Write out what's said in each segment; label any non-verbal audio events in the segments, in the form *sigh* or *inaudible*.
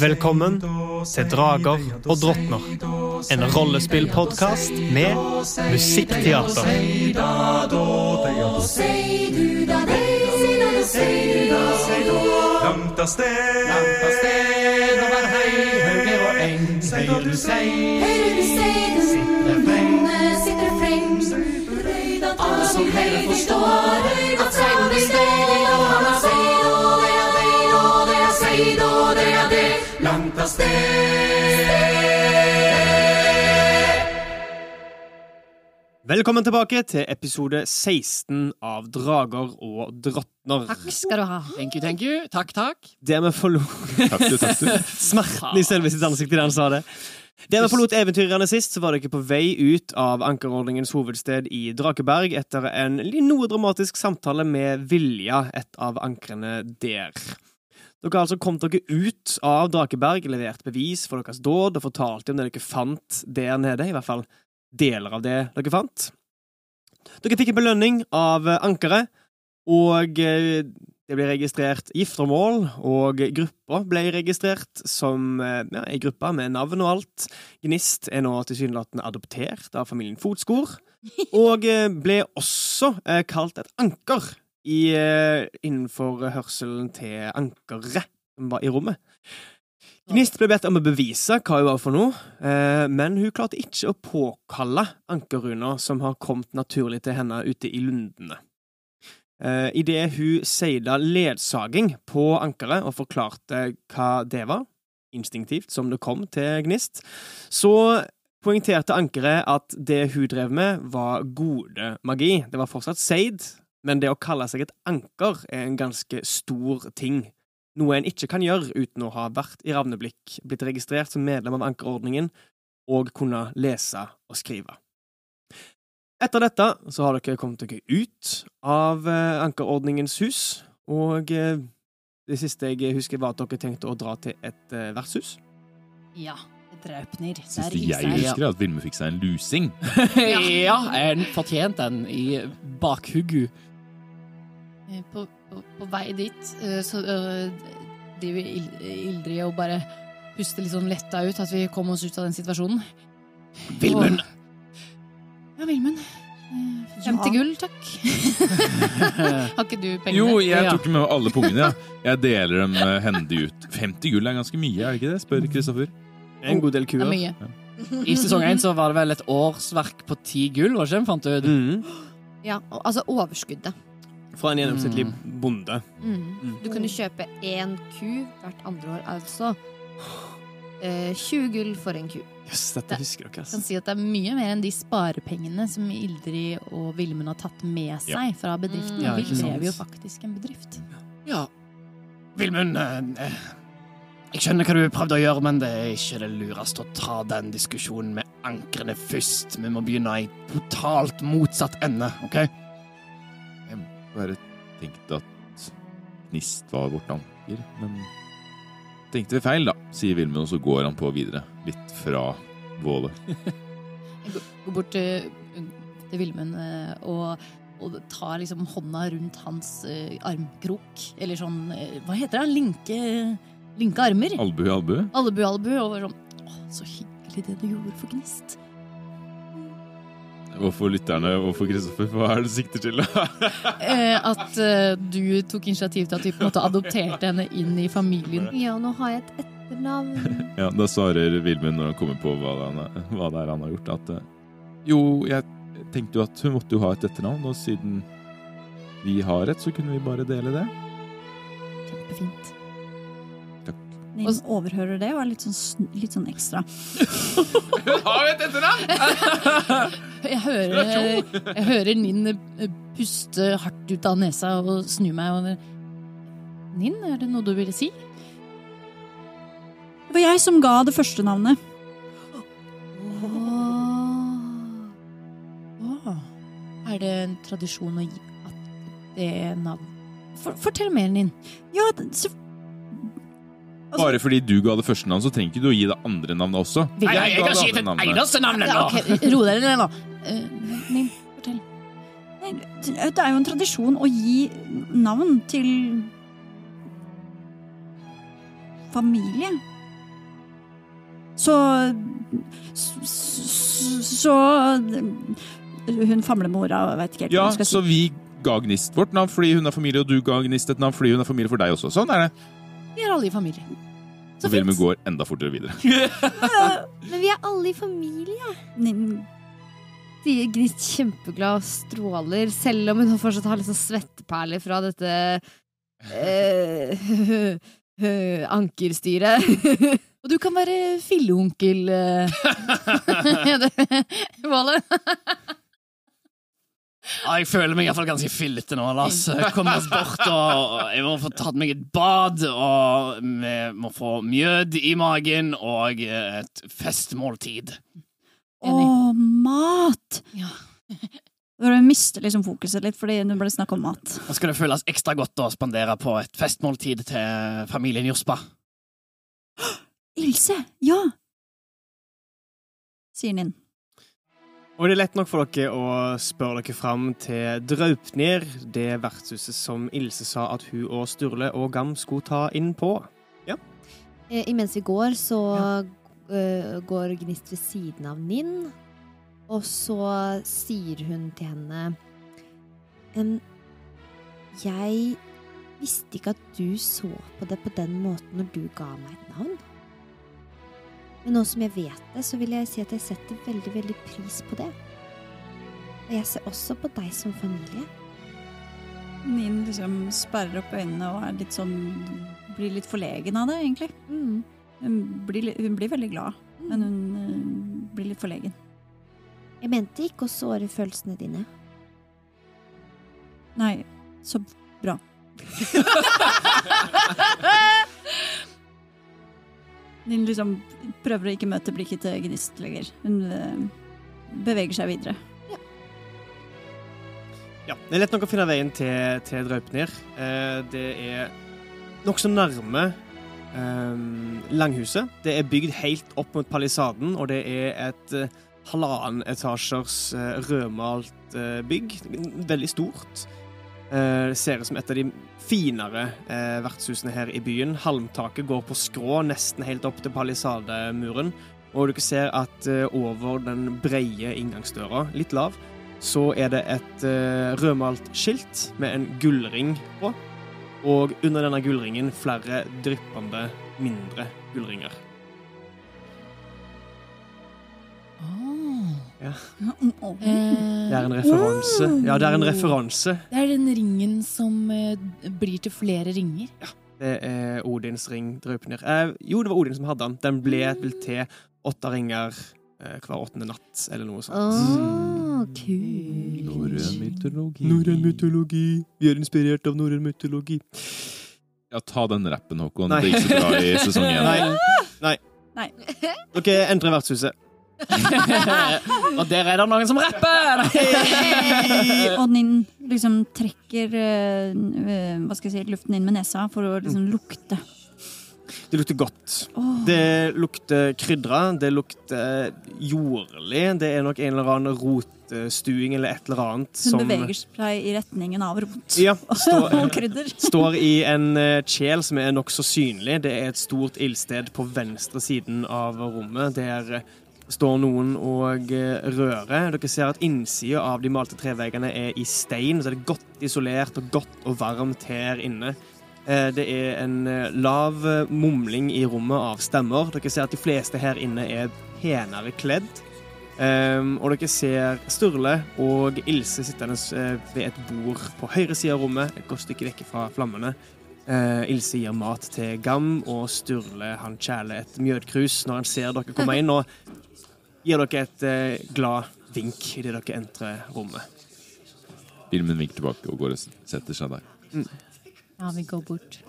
Velkommen til Drager og drottner. En rollespillpodkast med musikkteater. Langt av sted, langt av sted over høyre og eng. Høyre du sei, Høyre du sei, du sitter onde sitter freng. Alle som hører forstår at seid Langt av sted. Velkommen tilbake til episode 16 av Drager og drottner. Takk skal du ha. Thank you, thank you. Takk, takk. Der vi forlot Takk du, takk du. Smerten i selve sitt ansikt idet han sa det. Der vi forlot eventyrerne sist, så var dere på vei ut av ankerordningens hovedsted i Drakeberg etter en noe dramatisk samtale med Vilja, et av ankrene der. Dere har altså kommet dere ut av Drakeberg, levert bevis for deres dåd og fortalte om det dere fant der nede, i hvert fall deler av det dere fant. Dere fikk en belønning av eh, ankeret, og eh, det ble registrert giftermål, og gruppa ble registrert som eh, ja, ei gruppe med navn og alt. Gnist er nå tilsynelatende adoptert av familien Fotskor, og ble også kalt et anker i, eh, innenfor hørselen til ankeret som var i rommet. Gnist ble bedt om å bevise hva hun var for noe, eh, men hun klarte ikke å påkalle ankerruna som har kommet naturlig til henne ute i lundene. Eh, Idet hun seida ledsaging på ankeret og forklarte hva det var, instinktivt som det kom til Gnist, så poengterte ankeret at det hun drev med, var gode magi. Det var fortsatt seid, men det å kalle seg et anker er en ganske stor ting. Noe en ikke kan gjøre uten å ha vært i Ravneblikk, blitt registrert som medlem av ankerordningen og kunne lese og skrive. Etter dette så har dere kommet dere ut av eh, ankerordningens hus, og eh, det siste jeg husker, var at dere tenkte å dra til et eh, vertshus. Ja. Draupnir. Der Siste jeg husker, er at Vilme fikk seg en lusing. *laughs* ja, en fortjent en i bakhuggu. Eh, På, på, på vei dit eh, så eh, driver Il- Ildrid og bare puster litt sånn letta ut at vi kom oss ut av den situasjonen. Vilmund! Ja, Vilmund. Eh, 50 Ja. gull, takk. *laughs* Har ikke du pengene? Jo, jeg tok med alle pungene. Ja. Jeg deler dem hendig ut. 50 gull er ganske mye, er det ikke det? Spør Kristoffer. En god del er kuer. Ja, *laughs* I sesong én var det vel et årsverk på ti gull, var det ikke? Fant du ut? Mm. Ja, altså overskuddet. Fra en gjennomsnittlig bonde. Mm. Du kunne kjøpe én ku hvert andre år, altså eh, 20 gull for en ku. Jøss, dette husker dere, kan si at det er mye mer enn de sparepengene som Ildrid og Vilmund har tatt med seg fra bedriften. Mm. Ja, Vi ikke sant. drev jo faktisk en bedrift. Ja. Vilmund, eh, eh, jeg skjønner hva du prøvde å gjøre, men det er ikke det lureste å ta den diskusjonen med ankrene først. Vi må begynne i totalt motsatt ende, OK? Bare tenkte at Gnist var vårt anker, men tenkte vi feil, da, sier Vilmund, og så går han på videre. Litt fra bålet. *laughs* Jeg går- bort til, til Vilmund eh, og, og tar liksom hånda rundt hans eh, armkrok. Eller sånn Hva heter det? Linke, linke armer? Albue, albue? albue. Albu, albu. Og sånn Å, så hyggelig det du gjorde for Gnist. Hvorfor lytterne, hvorfor Kristoffer? Hva er det du sikter til? *laughs* Eh, at eh, du tok initiativ til at vi på en måte adopterte henne inn i familien. Ja, nå har jeg et etternavn. *laughs* ja, Da svarer Vilmund når han kommer på hva det, han, hva det er han har gjort, at eh, jo, jeg tenkte jo at hun måtte jo ha et etternavn, og siden vi har et, så kunne vi bare dele det. Kjempefint. Ninn overhører det og er litt sånn, litt sånn ekstra. Hun har et etternavn! Jeg hører, jeg hører Ninn eh, puste hardt ut av nesa og snu meg over. Ninn, er det noe du ville si? Det var jeg som ga det første navnet. Er det en tradisjon å gi at det navn For, Fortell mer, Ninn. Ja, så, Altså- Bare fordi du ga det første navnet, så trenger ikke du å gi det andre navnet også. Nei, jeg, jeg kan si det ikke et navnet. nå! Ja, ennå! ok, Ro dere ned nå. Min, fortell. nei, det er jo en tradisjon å gi navn til familie. Så Så, så Hun famlemora vet ikke helt Ja, hva hun skal si. Ja, så vi ga Gnist vårt navn fordi hun er familie, og du ga Gnist et navn fordi hun er familie for deg også. Sånn er det. Vi er alle i familie. Så Så filmen går enda fortere videre. *laughs* Men vi er alle i familie. Nin- Sier Gnist kjempeglad og stråler, selv om hun fortsatt har liksom svetteperler fra dette *laughs* eh, ankerstyret. Og du kan være filleonkel eh. *laughs* Våle. Ja, jeg føler meg i hvert fall ganske fillete nå. La oss komme oss bort. og Jeg må få tatt meg et bad, og vi må få mjød i magen og et festmåltid. Å, mat! Ja. Du mister liksom fokuset litt fordi det ble snakk om mat. Nå skal det føles ekstra godt å spandere på et festmåltid til familien Jospa. Ilse! Ja! Sier Ninn. Og det er lett nok for dere å spørre dere fram til Draupnir, det vertshuset som Ilse sa at hun og Sturle og Gam skulle ta inn på. Eh, Imens vi går, så eh, går Gnist ved siden av Ninn, og så sier hun til henne «Em, Jeg visste ikke at du så på det på den måten når du ga meg et navn. Men nå som jeg vet det, så vil jeg si at jeg setter veldig, veldig pris på det. Og jeg ser også på deg som familie. Nin liksom sperrer opp øynene og er litt sånn Blir litt forlegen av det, egentlig. Mm. Hun blir, hun blir veldig glad, men hun uh, blir litt forlegen. Jeg mente ikke å såre følelsene dine. Nei, så bra. *laughs* Ninn liksom prøver å ikke møte blikket til Gnist lenger. Hun eh, beveger seg videre. Ja, Det er lett nok å finne veien til, til Draupnir. Eh, det er nokså nærme eh, langhuset. Det er bygd helt opp mot palisaden, og det er et eh, halvannen etasjers eh, rødmalt eh, bygg. Veldig stort. Eh, ser ut som et av de finere eh, vertshusene her i byen. Halmtaket går på skrå nesten helt opp til palisademuren. Og dere ser at eh, over den breie inngangsdøra, litt lav, så er det et eh, rødmalt skilt med en gullring på. Og under denne gullringen flere dryppende mindre gullringer. Ja. Det er en referanse. Ja, det er en referanse. Det er den ringen som eh, blir til flere ringer. Ja, Det er Odins ring, Draupnir. Eh, jo, det var Odin som hadde den. Den ble vel til åtte ringer eh, hver åttende natt, eller noe sånt. Åh, kult. Norrøn mytologi. Norrøn mytologi. Vi er inspirert av norrøn mytologi. Ja, ta den rappen, Håkon. Nei. Det gikk så bra i sesong én. Nei. Nei. Nei. Dere entrer vertshuset. *laughs* Og der er det noen som rapper! *laughs* Og Ninn liksom trekker eh, eh, hva skal jeg si, luften inn med nesa for å liksom lukte. Det lukter godt. Oh. Det lukter krydra, det lukter jordlig. Det er nok en eller annen rotstuing eller et eller annet Hun beveger seg i retningen av rot Ja, står, *laughs* og krydder. står i en eh, kjel som er nokså synlig. Det er et stort ildsted på venstre siden av rommet. Der står noen og eh, rører. Dere ser at innsida av de malte treveggene er i stein, så det er godt isolert og godt og varmt her inne. Eh, Det er en eh, lav mumling i rommet av stemmer. Dere ser at de fleste her inne er penere kledd. Um, og dere ser Sturle og Ilse sittende ved et bord på høyre side av rommet, et godt stykke vekk fra flammene. Uh, Ilse gir mat til Gam, og Sturle han kjæler et mjødkrus når han ser dere komme inn, og gir dere et eh, glad vink idet dere entrer rommet. Filmen vinker tilbake og går og setter seg der. Ja, vi går bort.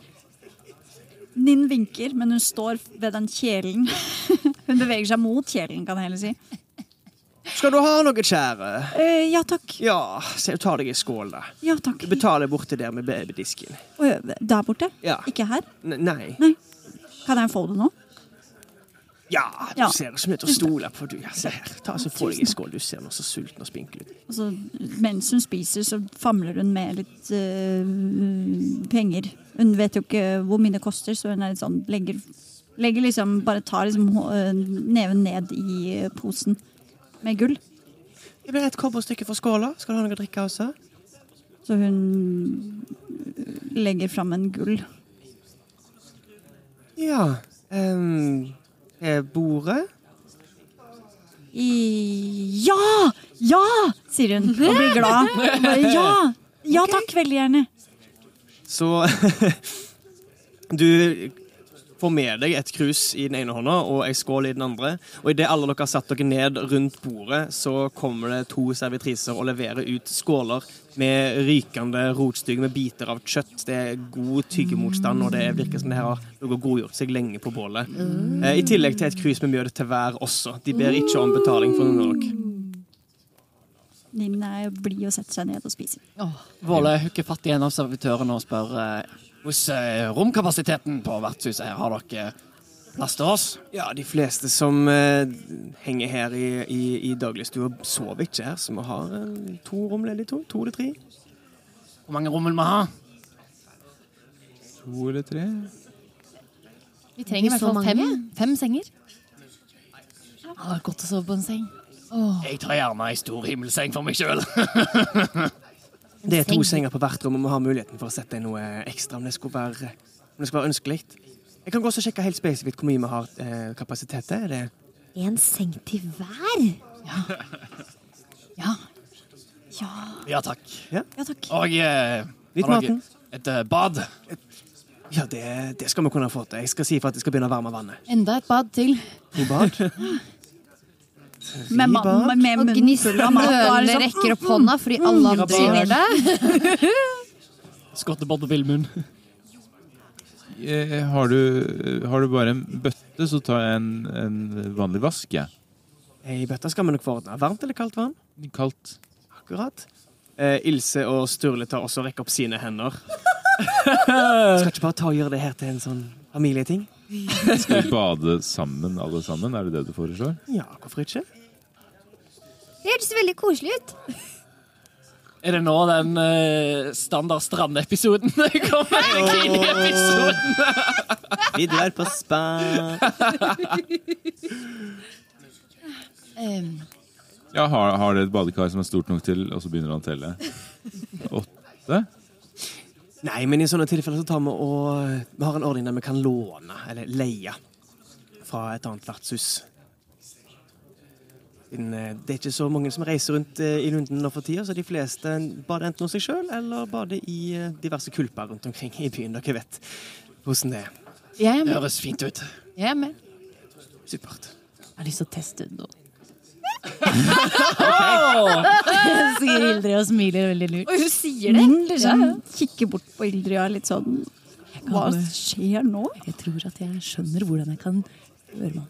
Ninn vinker, men hun står ved den kjelen. *laughs* Hun beveger seg mot kjelen, kan jeg heller si. Skal du ha noe, kjære? Eh, ja takk. Ja, se, ta deg en skål, da. Ja takk. Du betaler borti der med babydisken. Der borte? Ja. Ikke her? N nei. Kan jeg få det nå? Ja, du Ja. ser ut som du er til å stole på, du. Ja, se her. Ta så *laughs* Få deg en skål. Du ser nå så sulten og spinkel ut. Altså, mens hun spiser, så famler hun med litt øh, penger. Hun vet jo ikke hvor mye det koster, så hun er litt sånn legger, legger liksom Bare tar liksom eh, neven ned i eh, posen med gull. Det blir et kobberstykke for skåla. Skal du ha noe å drikke også? Så hun legger fram en gull. Ja. Um, bordet? I Ja! Ja! sier hun og blir glad. Bare, ja! Ja takk, veldig gjerne. Så *laughs* Du får med deg et krus i den ene hånda og ei skål i den andre. Og idet alle dere har satt dere ned rundt bordet, så kommer det to servitriser og leverer ut skåler med rykende rotstygg med biter av kjøtt. Det er god tyggemotstand, og det virker som det her har noe godgjort seg lenge på bålet. Mm. I tillegg til et krus med mjød til hver også. De ber ikke om betaling for noen av dere. Nin er blid og setter seg ned og spiser. Våle hooker fatt i en av servitørene og spør eh, hvordan er romkapasiteten på vertshuset her. Har dere plass til oss? Ja, de fleste som eh, henger her i, i, i dagligstua, sover ikke her, så vi har eh, to rom ledig. To, to eller tre. Hvor mange rom vil vi ha? To eller tre? Vi trenger i hvert fall fem, fem senger. Det hadde vært godt å sove på en seng. Åh. Jeg tar gjerne ei stor himmelseng for meg sjøl. *laughs* Det er to senger på hvert rom, og vi har muligheten for å sette inn noe ekstra om det skulle være, om det skulle være ønskelig. Jeg kan gå også sjekke helt spesifikt hvor mye vi har eh, kapasitet til. Er det En seng til hver? Ja. Ja Ja, takk. Ja takk. Og eh, litt har dere et eh, bad? Ja, det, det skal vi kunne få til. Jeg skal si for at jeg skal begynne å varme vannet. Enda et bad til. To bad. *laughs* Med, med, med Og munnen full av mat. liksom, rekker opp hånda fordi alle andre gjør det. *laughs* Skottebånd og Villmund. Eh, Har du, har du bare en bøtte, så tar jeg en, en vanlig vask, jeg. I bøtta skal vi nok få ordna. Varmt eller kaldt vann? Kaldt. Akkurat. Eh, Ilse og Sturle tar også og rekker opp sine hender. *laughs* Skal ikke bare ta og gjøre det her til en sånn familieting? Skal vi bade sammen, alle sammen? Er det det du foreslår? Ja, hvorfor ikke? Det hørtes veldig koselig ut. Er det nå den uh, standard strandepisoden *laughs* kommer? Kine-episoden! *laughs* Vi drar på spa. um, Ja, har, har dere et badekar som er stort nok til, og så begynner han å telle? Åtte? Nei, men i sånne tilfeller så tar vi og Vi har en ordning der vi kan låne, eller leie, fra et annet vertshus. Eh, Det er ikke så mange som reiser rundt eh, i Lunden nå for tida, så de fleste bader enten hos seg sjøl eller bader i eh, diverse kulper rundt omkring i byen. Dere vet hvordan det er. jeg er Det høres fint ut. Jeg er med. Supert. Jeg har lyst til å teste ut noe. *laughs* Sier Ildrid og smiler veldig lurt. Og hun sier det. Mm, liksom kikker bort på Ildrid og er litt sånn Hva skjer nå? Jeg tror at jeg skjønner hvordan jeg kan gjøre meg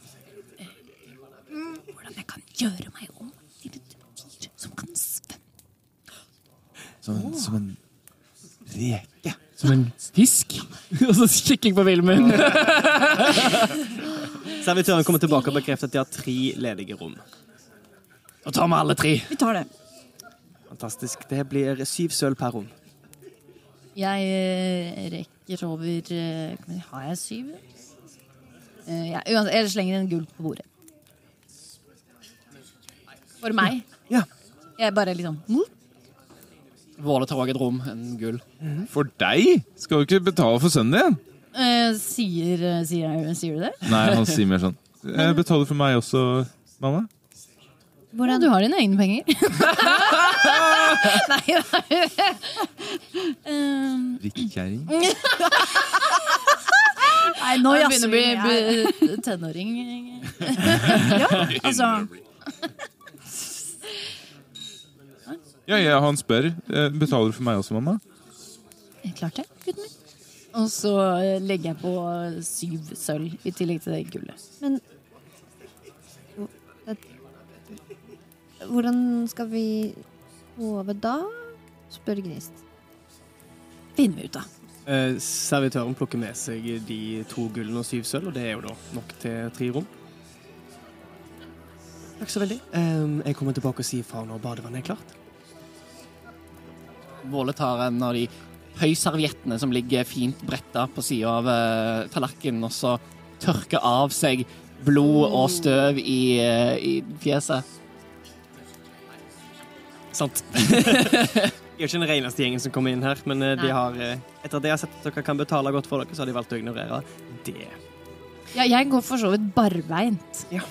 Hvordan jeg kan gjøre meg om til et dyr som kan svømme. Som en, som en reke. Som en fisk. *laughs* Og så kikker jeg på Vilmund. *laughs* Servitøren kommer tilbake og bekrefter at de har tre ledige rom. Da tar vi alle tre. Vi tar det. Fantastisk. Det blir syv sølv per rom. Jeg eh, rekker over eh, Har jeg syv? Eh, ja, uansett, jeg slenger en gull på bordet. For meg. Ja. Jeg bare liksom mm. Våle tar òg et rom. En gull. For deg? Skal du ikke betale for sønnen din? eh, sier, eh, sier, sier du det? Nei, han sier mer sånn Jeg *laughs* betaler for meg også, mamma. Hvordan? du har dine egne penger. *laughs* nei, nei. um. *laughs* Nei, nå jeg jazzer begynner å vi. bli, bli tenåring. Ja, altså Ja, ja, han spør. Eh, Betaler du for meg også, mamma? Klart det, gutten min. Og så eh, legger jeg på syv sølv i tillegg til det gullet. Men hvordan skal vi sove da? spør Gnist. Finner vi ut av. Eh, servitøren plukker med seg de to gullene og syv sølv, og det er jo da nok til tre rom. Takk så veldig. Eh, jeg kommer tilbake og sier fra når badevannet er klart. Våle tar en av de høyserviettene som ligger fint bretta på sida av uh, tallerkenen, og så tørker av seg blod og støv i, uh, i fjeset. Sant. *laughs* Jeg er ikke den reneste gjengen som kommer inn her, men eh, de har, etter at jeg har sett at dere kan betale godt for dere, så har de valgt å ignorere det. Ja, jeg går for så vidt barbeint. Ja.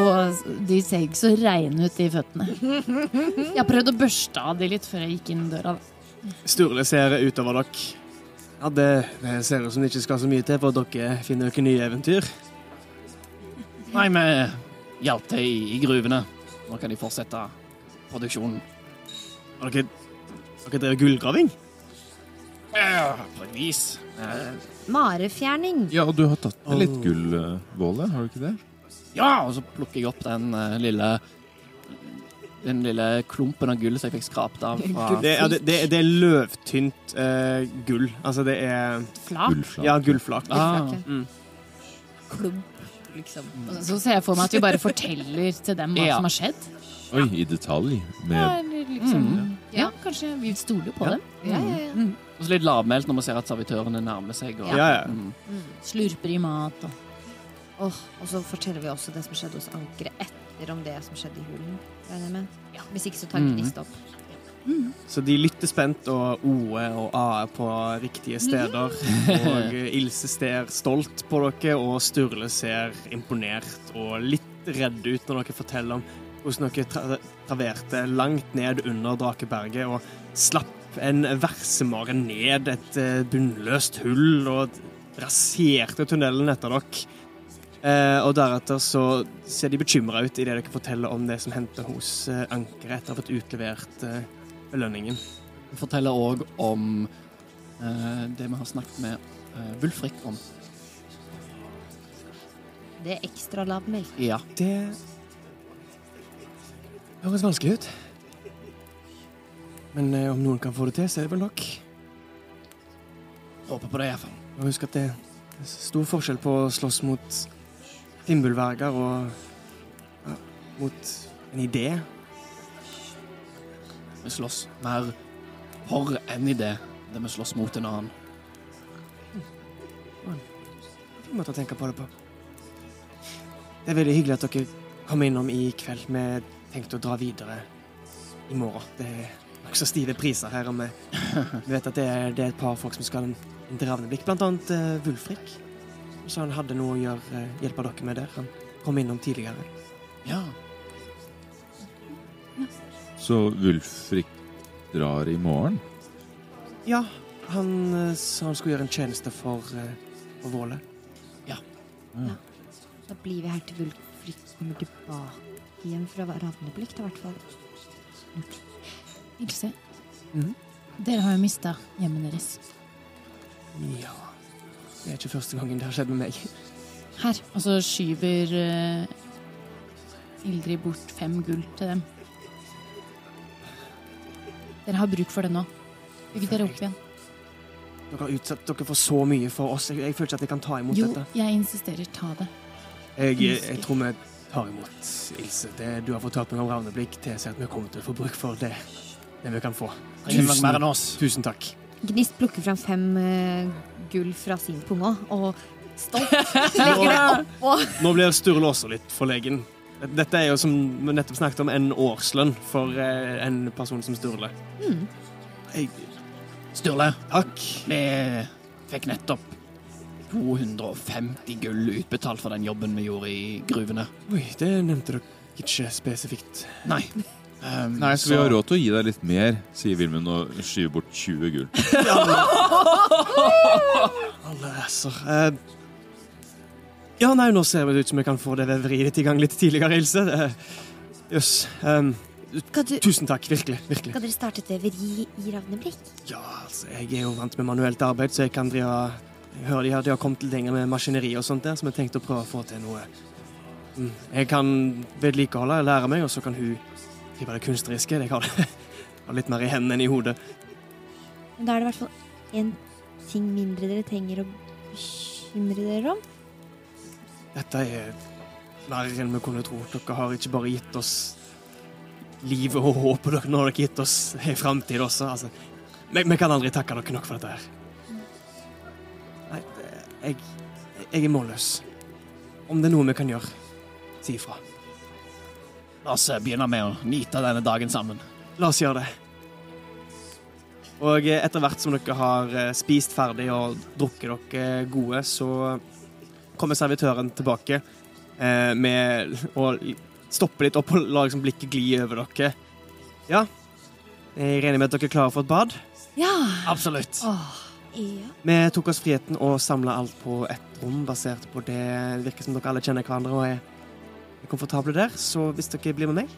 Og de ser ikke så reine ut i føttene. Jeg har prøvd å børste av de litt før jeg gikk inn døra. Sturle ser utover dere. Ja, det, det ser ut som det ikke skal så mye til for at dere finner dere nye eventyr. Nei, vi hjalp til i, i gruvene. Nå kan de fortsette produksjonen. Har dere, dere drevet gullgraving? Ja, på et vis. Marefjerning. Ja, og du har tatt med litt gull, Våle, har du ikke det? Ja, og så plukker jeg opp den eh, lille den lille klumpen av gull som jeg fikk skrapt av fra Det, ja, det, det, det er løvtynt eh, gull. Altså, det er Flak. Gullflak. Ja, gullflak. ah, Mm. Klump, liksom. Og Så ser jeg for meg at vi bare forteller til dem hva Ja. som har skjedd. Oi, i detalj. Ja, Med eller liksom, Mm. ja, kanskje vi stoler jo på Ja. dem. Ja, ja, ja. Mm. Og så litt lavmælt når man ser at servitørene nærmer seg. Og, Ja, ja. Mm. Slurper i mat og Åh, og så forteller vi også det som skjedde hos ankeret etter om det som skjedde i hulen. med. Hvis ikke så tar Mm. Gnist opp. Så de lytter spent, og OE og AE på riktige steder. *laughs* Og Ilse ser stolt på dere, og Sturle ser imponert og litt redd ut når dere forteller om hvordan dere tra traverte langt ned under Drakeberget og slapp en versemare ned et eh, bunnløst hull og raserte tunnelen etter dere. Eh, og deretter så ser de bekymra ut idet dere forteller om det som hendte hos eh, ankeret etter å ha fått utlevert eh, belønningen. Vi forteller òg om eh, det vi har snakket med uh, Wulfrik om. Det er ekstra lav. Ja. Det høres vanskelig ut. Men eh, om noen kan få det til, så er det vel nok. Håper på det, iallfall. Og husk at det er stor forskjell på å slåss mot fimbulverger og ja, mot en idé. Vi slåss mer for en idé enn vi slåss mot en annen. Fin måte å tenke på det på. Det er veldig hyggelig at dere kom innom i kveld. Vi tenkte å dra videre i morgen. Det er nokså stive priser her, og vi, *laughs* vet at det er, det er et par folk som skal ha en, en Ravneblikk, blant annet uh, Wulfrik. Så han hadde noe å gjøre, eh, hjelpe dere med der. Han kom innom tidligere. Ja. Så Wulfrik drar i morgen? Ja, han eh, sa han skulle gjøre en tjeneste for, uh, for Våle. Da blir vi her til Wulfrik kommer tilbake igjen fra Ravneblikk, i hvert fall. Ilse, Mhm. dere har jo mista hjemmet deres. Ja Det er ikke første gangen det har skjedd med meg. Her. Og så skyver uh, Ildrid bort fem gull til dem. Dere har bruk for det nå. Bygg dere opp igjen. Dere har utsatt dere for så mye for oss. Jeg, jeg føler ikke at jeg kan ta imot Jo, dette. jeg insisterer. Ta det. Jeg, jeg tror vi tar imot Ilse. Det du har fortalt meg om Ravneblikk, tilsier at vi kommer til å få bruk for det, det vi kan få. Oss. tusen takk. Gnist plukker frem fem eh, gull fra sin punge og stolt *laughs* legger det oppå. Nå blir Sturle også litt forlegen. Dette er jo, som vi nettopp snakket om, en årslønn for eh, en person som Sturle. Mm. Jeg, Sturle, takk. vi fikk nettopp 250 gull utbetalt for den jobben vi gjorde i gruvene. Oi, det nevnte dere ikke spesifikt. Nei. Um, Nei, så vi har råd til å gi deg litt mer, sier Vilmund og skyver bort 20 gull. *laughs* Alle æsser. Eh, ja, nei, nå ser det ut som jeg kan få det veveriet ditt i gang litt tidligere, Ilse. Eh, Jøss. Ehm, um, du, tusen takk, virkelig. virkelig. skal dere starte et veveri i Ravneblikk? Ja, altså, jeg er jo vant med manuelt arbeid, så jeg kan drive Jeg hører de har, de har kommet lenger med maskineri og sånt der, så jeg tenkte å prøve å få til noe. Mm, Jeg kan vedlikeholde, lære meg, og så kan hun beskrive det kunstneriske. Jeg har det *laughs* har litt mer i hendene enn i hodet. Men da er det i hvert fall én ting mindre dere trenger å bekymre dere om. Dette er verre enn vi kunne tro. Dere har ikke bare gitt oss livet og håpet, dere, har gitt oss en framtid også. Altså, vi, vi kan aldri takke dere nok for dette her. Nei, jeg, jeg er målløs. Om det er noe vi kan gjøre, si ifra. La oss eh, begynne med å nyte denne dagen sammen. La oss gjøre det. Og eh, etter hvert som dere har eh, spist ferdig og drukket dere gode, så kommer servitøren tilbake eh, med å stoppe litt opp og la liksom blikket gli over dere. Ja, jeg regner med at dere er klare for et bad? Ja. Absolutt. ja. Vi tok oss friheten å samle alt på ett rom, basert på det det virker som dere alle kjenner hverandre og er komfortable der. Så hvis dere blir med meg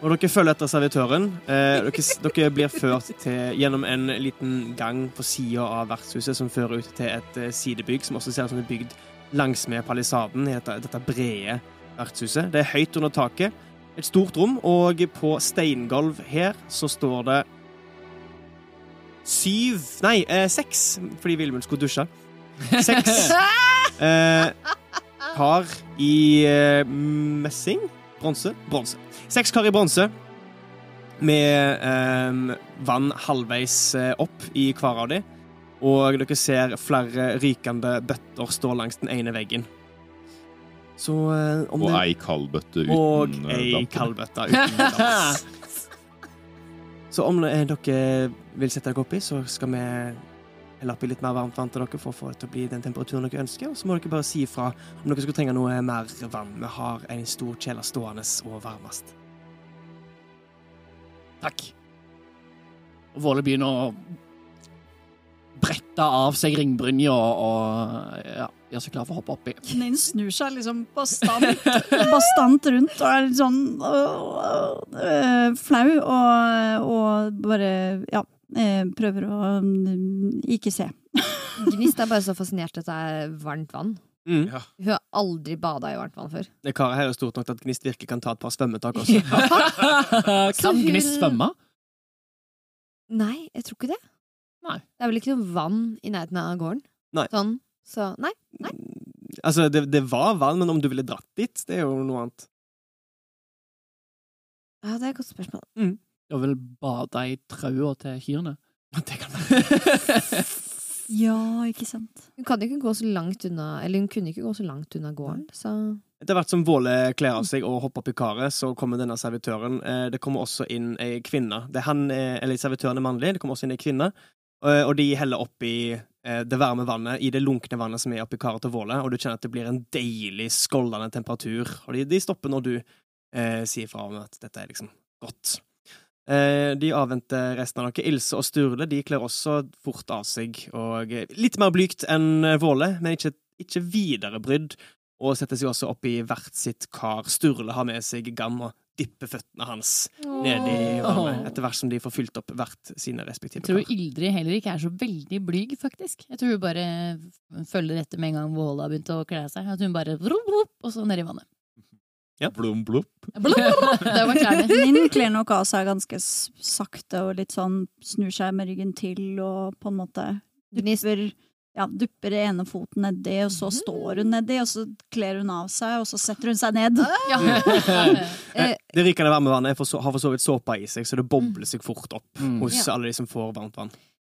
Og dere følger etter servitøren. Eh, dere, dere blir ført til, gjennom en liten gang på sida av vertshuset som fører ut til et eh, sidebygg som også ser ut som det er bygd langsmed palisaden i dette, dette brede vertshuset. Det er høyt under taket. Et stort rom, og på steingulv her så står det syv Nei, eh, seks, fordi Vilmund skulle dusje. Seks *laughs* eh, kar i eh, messing? Bronse? Bronse. Seks kar i bronse med eh, vann halvveis eh, opp i hver av de. Og dere ser flere rykende bøtter stå langs den ene veggen. Så eh, om Og det ei kaldbøtte uten og eh, ei damp. kaldbøtte uten dans. *laughs* Så om eh, dere vil sette dere oppi, så skal vi helle oppi litt mer varmt vann til dere for å få det til å bli den temperaturen dere ønsker. Og så må dere bare si ifra om dere skulle trenge noe mer vann. Vi har en stor kjeller stående og varmest. Takk. Og Våle begynner å brette av seg ringbrynja og, og ja, gjør seg klar for å hoppe oppi. Den snur seg liksom bastant, bastant rundt og er litt sånn øh, øh, flau og, og bare ja, øh, prøver å øh, ikke se. *laughs* Gnist er bare så fascinert at det er varmt vann. Mm. Hun har aldri bada i varmt vann før. Det karet her er jo stort nok til at Gnist virkelig kan ta et par svømmetak også. *laughs* Så kan hun- Gnist svømme? Nei, jeg tror ikke det. Nei. Det er vel ikke noe vann i nærheten av gården? Nei. Sånn, så nei. Nei. Altså, det, det var vann, men om du ville dratt dit, det er jo noe annet. Ja, det er et godt spørsmål. Du har vel bade i trauer til kyrne? *laughs* Det kan være. Ja, ikke sant. Hun kan ikke gå så langt unna Eller hun kunne ikke gå så langt unna gården, så Etter hvert som Våle kler av seg og hopper opp i karet, så kommer denne servitøren. Eh, Det kommer også inn ei kvinne. Det er han, eh, eller Servitøren er mannlig, det kommer også inn ei kvinne. Eh, Og de heller oppi det varme vannet, i det lunkne vannet som er oppi karet til Våle, og du kjenner at det blir en deilig, skoldende temperatur. Og de, de stopper når du eh, sier fra om at dette er liksom godt. Eh, De avventer resten av dere. Ilse og Sturle de kler også fort av seg, og litt mer blygt enn Våle, men ikke, ikke videre brydd og setter seg også opp i hvert sitt kar. Sturle har med seg Gam og dipper føttene hans ned i vannet, etter hvert som de får fylt opp hvert sine respektive kar. Jeg tror. Ildrid heller ikke er så veldig blyg, faktisk. Jeg tror hun bare følger etter med en gang Våle har begynt å kle seg. At hun bare vrop, vrop, og så ned i vannet. Blum, blom, Blub, *laughs* det var klærne. Min kler nok av seg ganske sakte og litt sånn snur seg med ryggen til og på en måte dupper, ja, dupper ene foten nedi, og så står hun nedi, og så kler hun av seg, og så setter hun seg ned. *laughs* Ja. Eh, Det rikende varme vannet for så, har for så vidt såpa i seg, så det bobler seg fort opp Mm. hos Ja. alle de som får varmt vann.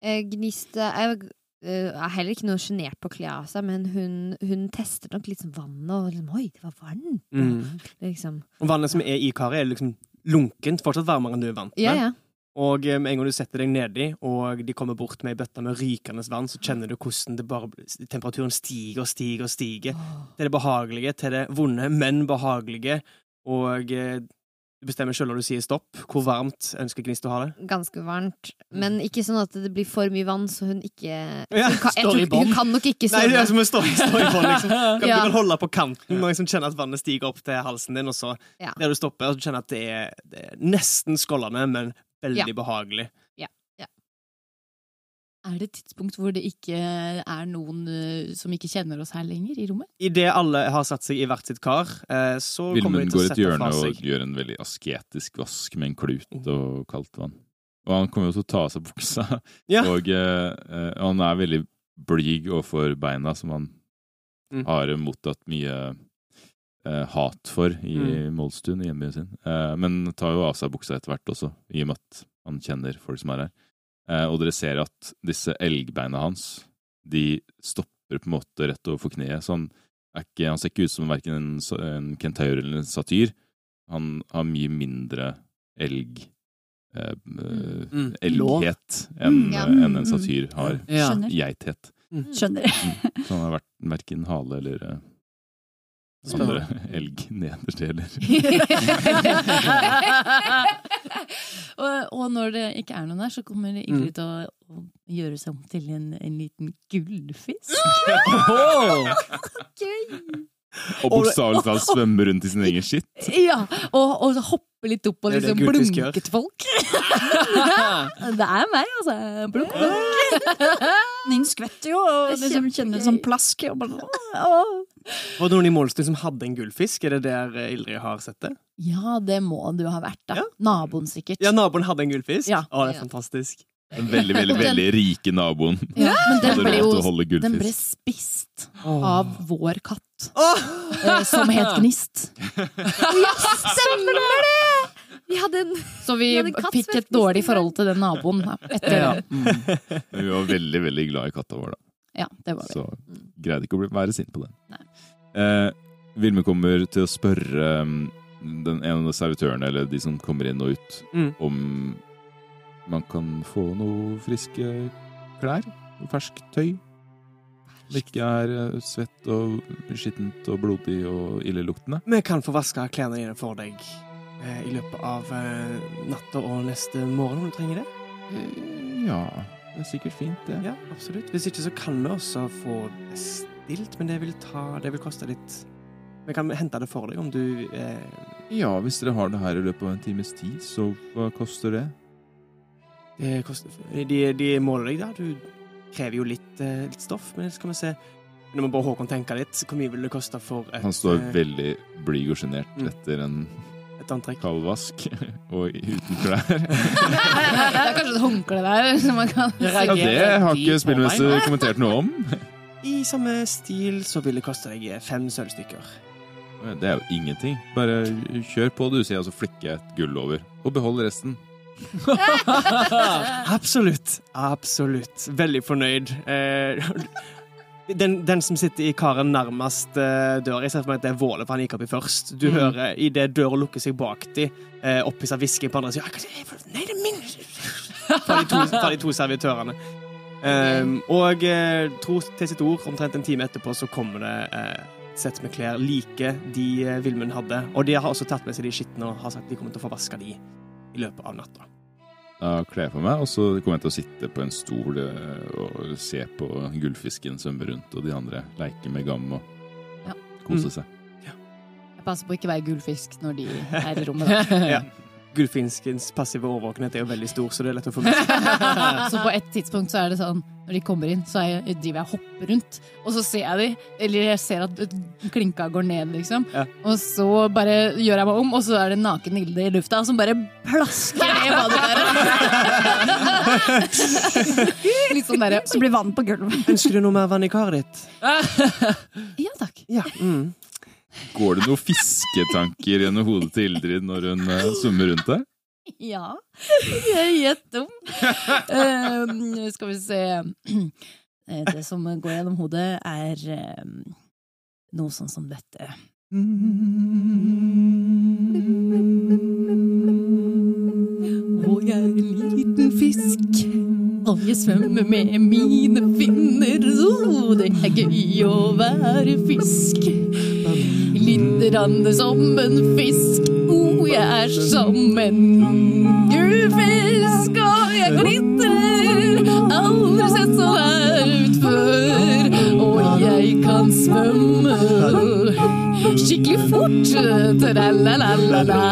Gniste Gnist er, eh, er heller ikke noe sjenert på å kle av seg, men hun, hun tester nok litt sånn vannet og liksom Oi, det var varmt! Mm. Liksom. Og vannet som er i karet, er liksom lunkent, fortsatt varmere enn du er vant med. Ja, ja. Og eh, med en gang du setter deg nedi, og de kommer bort med ei bøtte med rykende vann, så kjenner du hvordan det bare, temperaturen stiger og stiger og stiger. Til det behagelige, til det vonde, men behagelige. Og eh, du bestemmer sjøl når du sier stopp. Hvor varmt ønsker Gnist å ha det? Ganske varmt. Men ikke sånn at det blir for mye vann, så hun ikke Ja, hun, kan, står i tror, hun kan nok ikke Nei, det er som å stå, i bånn, liksom. *laughs* Du kan holde på kanten og liksom kjenne at vannet stiger opp til halsen din, og så Ja. der du stopper, og så kjenner at det er, det er nesten skållende, men veldig Ja. behagelig. Er det et tidspunkt hvor det ikke er noen eh, som ikke kjenner oss her lenger i rommet? Idet alle har satt seg i hvert sitt kar, så så kommer Vilmund de til går å et sette hjørne fra og seg. gjør en veldig asketisk vask med en klut og kaldt vann. Og han kommer jo til å ta av seg buksa, Ja. *laughs* og eh, eh, han er veldig blyg overfor beina, som han Mm. har mottatt mye eh, hat for i Mm. Målstuen, i hjembyen sin. Eh, men tar jo av seg buksa etter hvert også, i og med at han kjenner folk som er her. Eh, og dere ser at disse elgbeina hans, de stopper på en måte rett overfor kneet. Så han, er ikke, han ser ikke ut som verken en, en kentaur eller en satyr. Han har mye mindre elg... Eh, eh, Mm. elghet enn Mm, ja. enn en satyr har. Ja. Skjønner. Geithet. Skjønner. Mm. Så han har vært verken hale eller eh, andre *laughs* elg nederdeler. *laughs* og, og når det ikke er noen der, så kommer Ingrid til å, å gjøre seg om til en, en liten gullfisk. *laughs* Og bokstavelig talt svømme rundt i sin egen skitt. *laughs* Ja, og, og så hoppe litt opp og liksom blunke til folk. *laughs* det er meg, altså. Blunk, blunk. *laughs* Nin skvetter jo og liksom kjenner det som plask. Og bare. Var det noen i Målstuen som hadde en gullfisk? Er det der eh, Ildrid har sett det? Ja, det må du ha vært, da. Ja. Naboen, sikkert. Ja, naboen hadde en gullfisk? Ja. Å, det er Ja. fantastisk. Den veldig, veldig, Den- veldig rike naboen Ja, men den ble jo den ble spist av vår katt, Åh! eh, som het Gnist. *laughs* Stemmer det! Vi hadde en Så vi Vi hadde katt fikk et dårlig forhold til den naboen etter Ja. det. Mm. Men vi var veldig, veldig glad i katta vår, da. Ja, det var vi. Så greide ikke å bli, være sint på den. Eh, Vilme kommer til å spørre um, den ene av servitørene, eller de som kommer inn og ut, Mm. om man kan få noe friske klær. Ferskt tøy. Det ikke er eh, svett og skittent og blodig og illeluktende. Vi kan få vaska klærne dine for deg eh, i løpet av eh, natta og neste morgen om du trenger det. Eh, Ja, det er sikkert fint, det. Ja, absolutt. Hvis ikke så kan vi også få bestilt, men det vil, ta, det vil koste litt Vi kan hente det for deg om du eh, Ja, hvis dere har det her i løpet av en times tid, så hva koster det? Det koster, de, de måler deg, da. Du krever jo litt, eh, litt stoff, men skal vi se Nå må bare Håkon tenke litt. Hvor mye vil det koste for et, Han står eh, veldig blyg og sjenert Mm. etter en et antrekk? kald vask *laughs* og uten klær. *laughs* Det er kanskje et håndkle der *laughs* som man kan Ja, det har ikke spillmester kommentert noe om. I samme stil så vil det koste deg fem sølvstykker. Det er jo ingenting. Bare kjør på, du, sier jeg, og så flikker jeg et gull over. Og behold resten. *laughs* Absolutt. Absolutt. Veldig fornøyd. Eh, den, den som sitter i karen nærmest eh, døra, jeg ser for meg at det er Våle, for han gikk oppi først. Du Mm. hører idet døra lukker seg bak de, eh, opphissa hvisking på andre sida. Nei, det er min Fra de to, fra de to servitørene. Um, og tro til sitt ord, omtrent en time etterpå så kommer det et sett med klær like de Vilmund hadde. Og de har også tatt med seg de skitne og har sagt de kommer til å få vaska de i løpet av natta. Jeg på meg, og så kommer jeg til å sitte på en stol eh, og se på gullfisken svømme rundt, og de andre leke med gam og Ja. kose seg. Jeg passer på å ikke være gullfisk når de er i rommet. Da. *laughs* ja. Gullfinskens passive overvåkenhet er jo veldig stor, så det er lett å få med seg. *laughs* Så på et tidspunkt så er det sånn, når de kommer inn, så jeg, driver jeg og hopper rundt. Og så ser jeg de, eller jeg ser at klinka går ned, liksom. Ja. Og så bare gjør jeg meg om, og så er det naken Hilde i lufta som bare plasker ned badekaret. *laughs* Litt sånn derre Så blir vann på gulvet. Ønsker du noe mer vann i karet ditt? Ja takk. Ja. Mm. Går det noen fisketanker gjennom hodet til Ildrid når hun uh, summer rundt der? Ja. Jeg er Gjett om. Eh, skal vi se Eh, Det som går gjennom hodet, er eh, noe sånn som dette. Og jeg er en liten fisk, og jeg svømmer med mine finner. Oh, det er gøy å være fisk. Lite grann som en fisk. Jeg er som en gullfisk, og jeg glitrer. Aldri sett så ut før. Og jeg kan svømme skikkelig fort. Tra-la-la-la-la.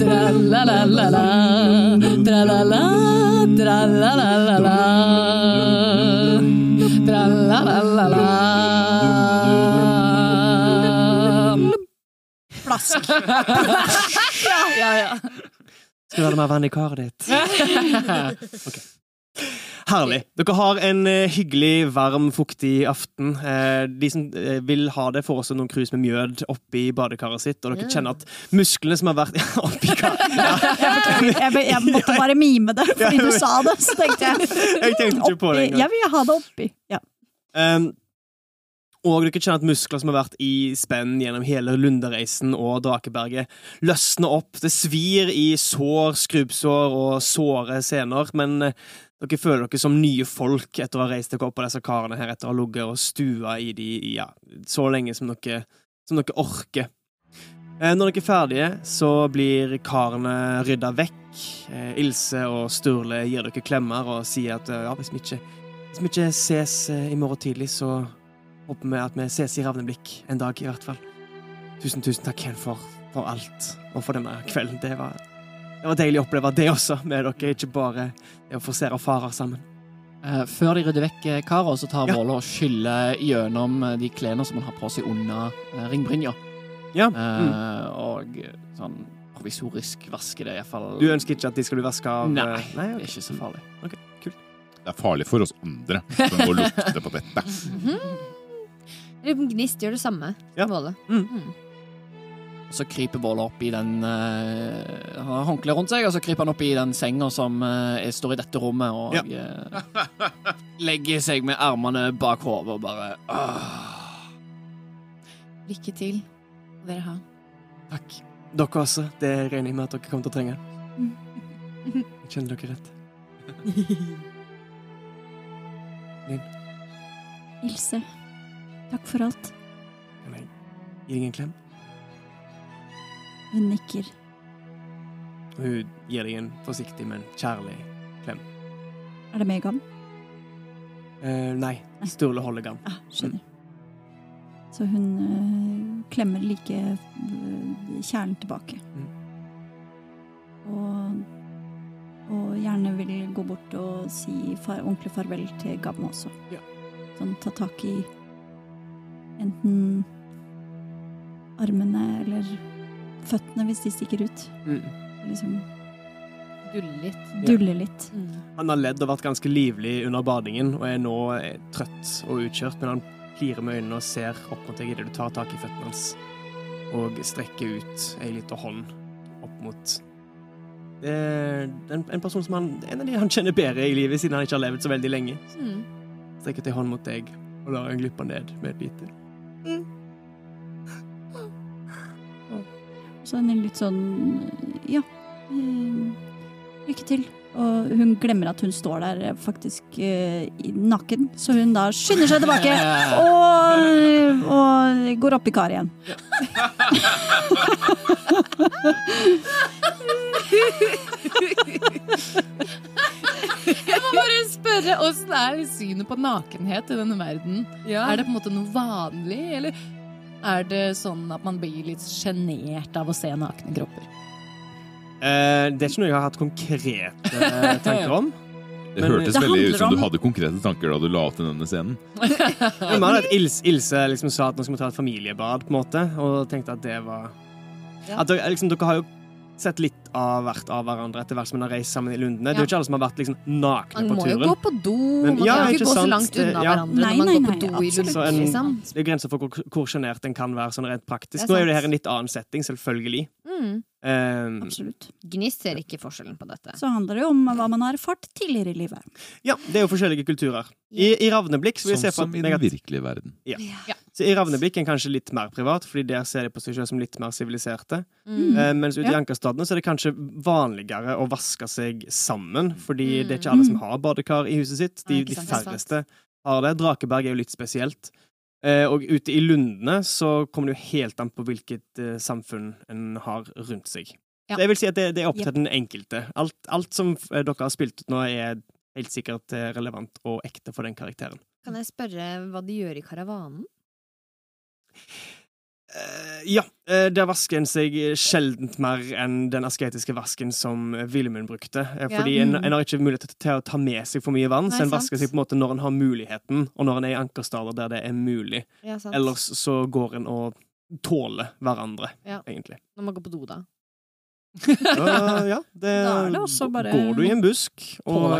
Tra-la-la-la-la. Tra-la-la, tra-la-la-la-la. Tra-la-la-la-la. Plask. *laughs* Ja, ja, ja. Skal du ha det mer vann i karet ditt? *laughs* Okay. Herlig. Dere har en eh, hyggelig, varm, fuktig aften. Eh, de som eh, vil ha det, får også noen krus med mjød oppi badekaret sitt, og dere kjenner at musklene som har vært *laughs* oppi karet ja. Jeg, jeg måtte bare mime det, fordi du sa det. Så tenkte jeg Jeg tenkte ikke på det engang. Jeg vil ha det oppi. Ja. Um, og dere kjenner at muskler som har vært i spenn gjennom hele Lundereisen og Drakeberget, løsner opp. Det svir i sår, skrubbsår og såre sener, men eh, dere føler dere som nye folk etter å ha reist dere opp på disse karene her, etter å ha ligget og stua i de ja, så lenge som dere, som dere orker. Eh, Når dere er ferdige, så blir karene rydda vekk. Eh, Ilse og Sturle gir dere klemmer og sier at ja, hvis vi ikke, hvis vi ikke ses i morgen tidlig, så håper vi at vi ses i Ravneblikk en dag, i hvert fall. Tusen, tusen takk igjen for, for alt, og for denne kvelden. Det var, det var deilig å oppleve det også med dere, ikke bare det å forsere farer sammen. Eh, Før de rydder vekk eh, så tar Ja. Våle og skyller gjennom eh, de klærne som han har på seg under eh, ringbrynja. Ja. Mm. Uh, Og sånn provisorisk vasker det iallfall. Du ønsker ikke at de skal bli vaska av Nei, Nei okay. det er ikke så farlig. Det er farlig for oss andre som må lukte på dette. Gnist gjør det samme. Ja. Våle. Så kryper Våle opp i den uh, Han har håndkle rundt seg, og så kryper han opp i den senga som er- står i dette rommet, og eh, legger seg med armene bak hodet og bare ah. Lykke til. Dere har. Takk. Dere også. Det regner jeg med at dere kommer til å trenge. Jeg kjenner dere rett. *laughs* Ilse, takk for alt. Kan jeg gi deg en klem? Hun nikker. Hun gir deg en forsiktig, men kjærlig klem. Er det Megan? eh, Nei, Sturle holder garn. Ah, skjønner. Så hun uh, klemmer like kjernen kjælen tilbake. Mm. Og, og gjerne vil gå bort og si far, ordentlig farvel til Gamma også. Ja. Sånn ta tak i enten armene eller føttene hvis de stikker ut. Mm. Liksom Dulle litt. dulle litt. Han har ledd og vært ganske livlig under badingen, og er nå eh, trøtt og utkjørt, men han plirer med øynene og ser opp mot deg idet du tar tak i føttene hans, og strekker ut ei lita hånd opp mot det er en, en person som han En av de han kjenner bedre i livet, siden han ikke har levd så veldig lenge. Mm. Strekker til hånd mot deg og lar en glippe ned med et lite Så er litt sånn Ja. eh, lykke til. Og hun glemmer at hun står der eh, faktisk uh, i- naken, så hun da skynder seg tilbake *laughs* og, og går opp i karet igjen. *laughs* *laughs* Jeg må bare spørre, åssen er synet på nakenhet i denne verden? Er det på en måte noe vanlig, eller er det sånn at man blir litt sjenert av å se nakne kropper? Eh, det er ikke noe jeg har hatt konkrete eh, tanker om. *laughs* Det Men- hørtes Det veldig ut som om... du hadde konkrete tanker da du la opp til denne scenen. Men man hadde at Ilse, Ilse liksom sa at nå skal vi ta et familiebad, på en måte, og tenkte at det var Ja. At dere, liksom, dere har jo sett litt av hvert av hverandre etter hvert som man har reist sammen i Lundene. Det er jo ikke alle som har vært liksom nakne Man på må jo gå på do. Men- man ja, kan ikke ikke gå så langt unna Ja. hverandre Nei, når man nei, går på nei, do i en- liksom. Det er grenser for hvor, hvor sjenert en kan være sånn rent praktisk. Er Nå er jo det her en litt annen setting, selvfølgelig. Mm. Um, Absolutt. Gnist ser ikke forskjellen på dette. Så handler det jo om hva man har erfart tidligere i livet. ja, det er jo forskjellige kulturer. I, i Ravneblikk så vil jeg se Sånn som i den virkelige verden. så I Ravneblikk er en kanskje litt mer privat, fordi der ser de på seg selv som litt mer siviliserte. Mm. Uh, mens ute i Ankerstadene så er det kanskje vanligere å vaske seg sammen, fordi det er ikke alle som har badekar i huset sitt. De, de færreste har det. Drakeberg er jo litt spesielt. Eh, og ute i Lundene så kommer det jo helt an på hvilket eh, samfunn en har rundt seg. Ja. Jeg vil si at det, det er opp til Yep. den enkelte. Alt, alt som eh, dere har spilt ut nå, er helt sikkert relevant og ekte for den karakteren. Kan jeg spørre hva de gjør i karavanen? Eh, ja, eh, der vasker en seg sjeldent mer enn den asketiske vasken som Wilhelmund brukte. Fordi Ja. Fordi en, Mm. en har ikke mulighet til å ta med seg for mye vann, Nei, så en sant. vasker seg på en måte når en har muligheten, og når en er i ankerstader der det er mulig. Ja. Ellers så går en og tåler hverandre, Ja. egentlig. Når man går på do, da. Uh, ja, det, Da er det også bare- Går du i en busk og.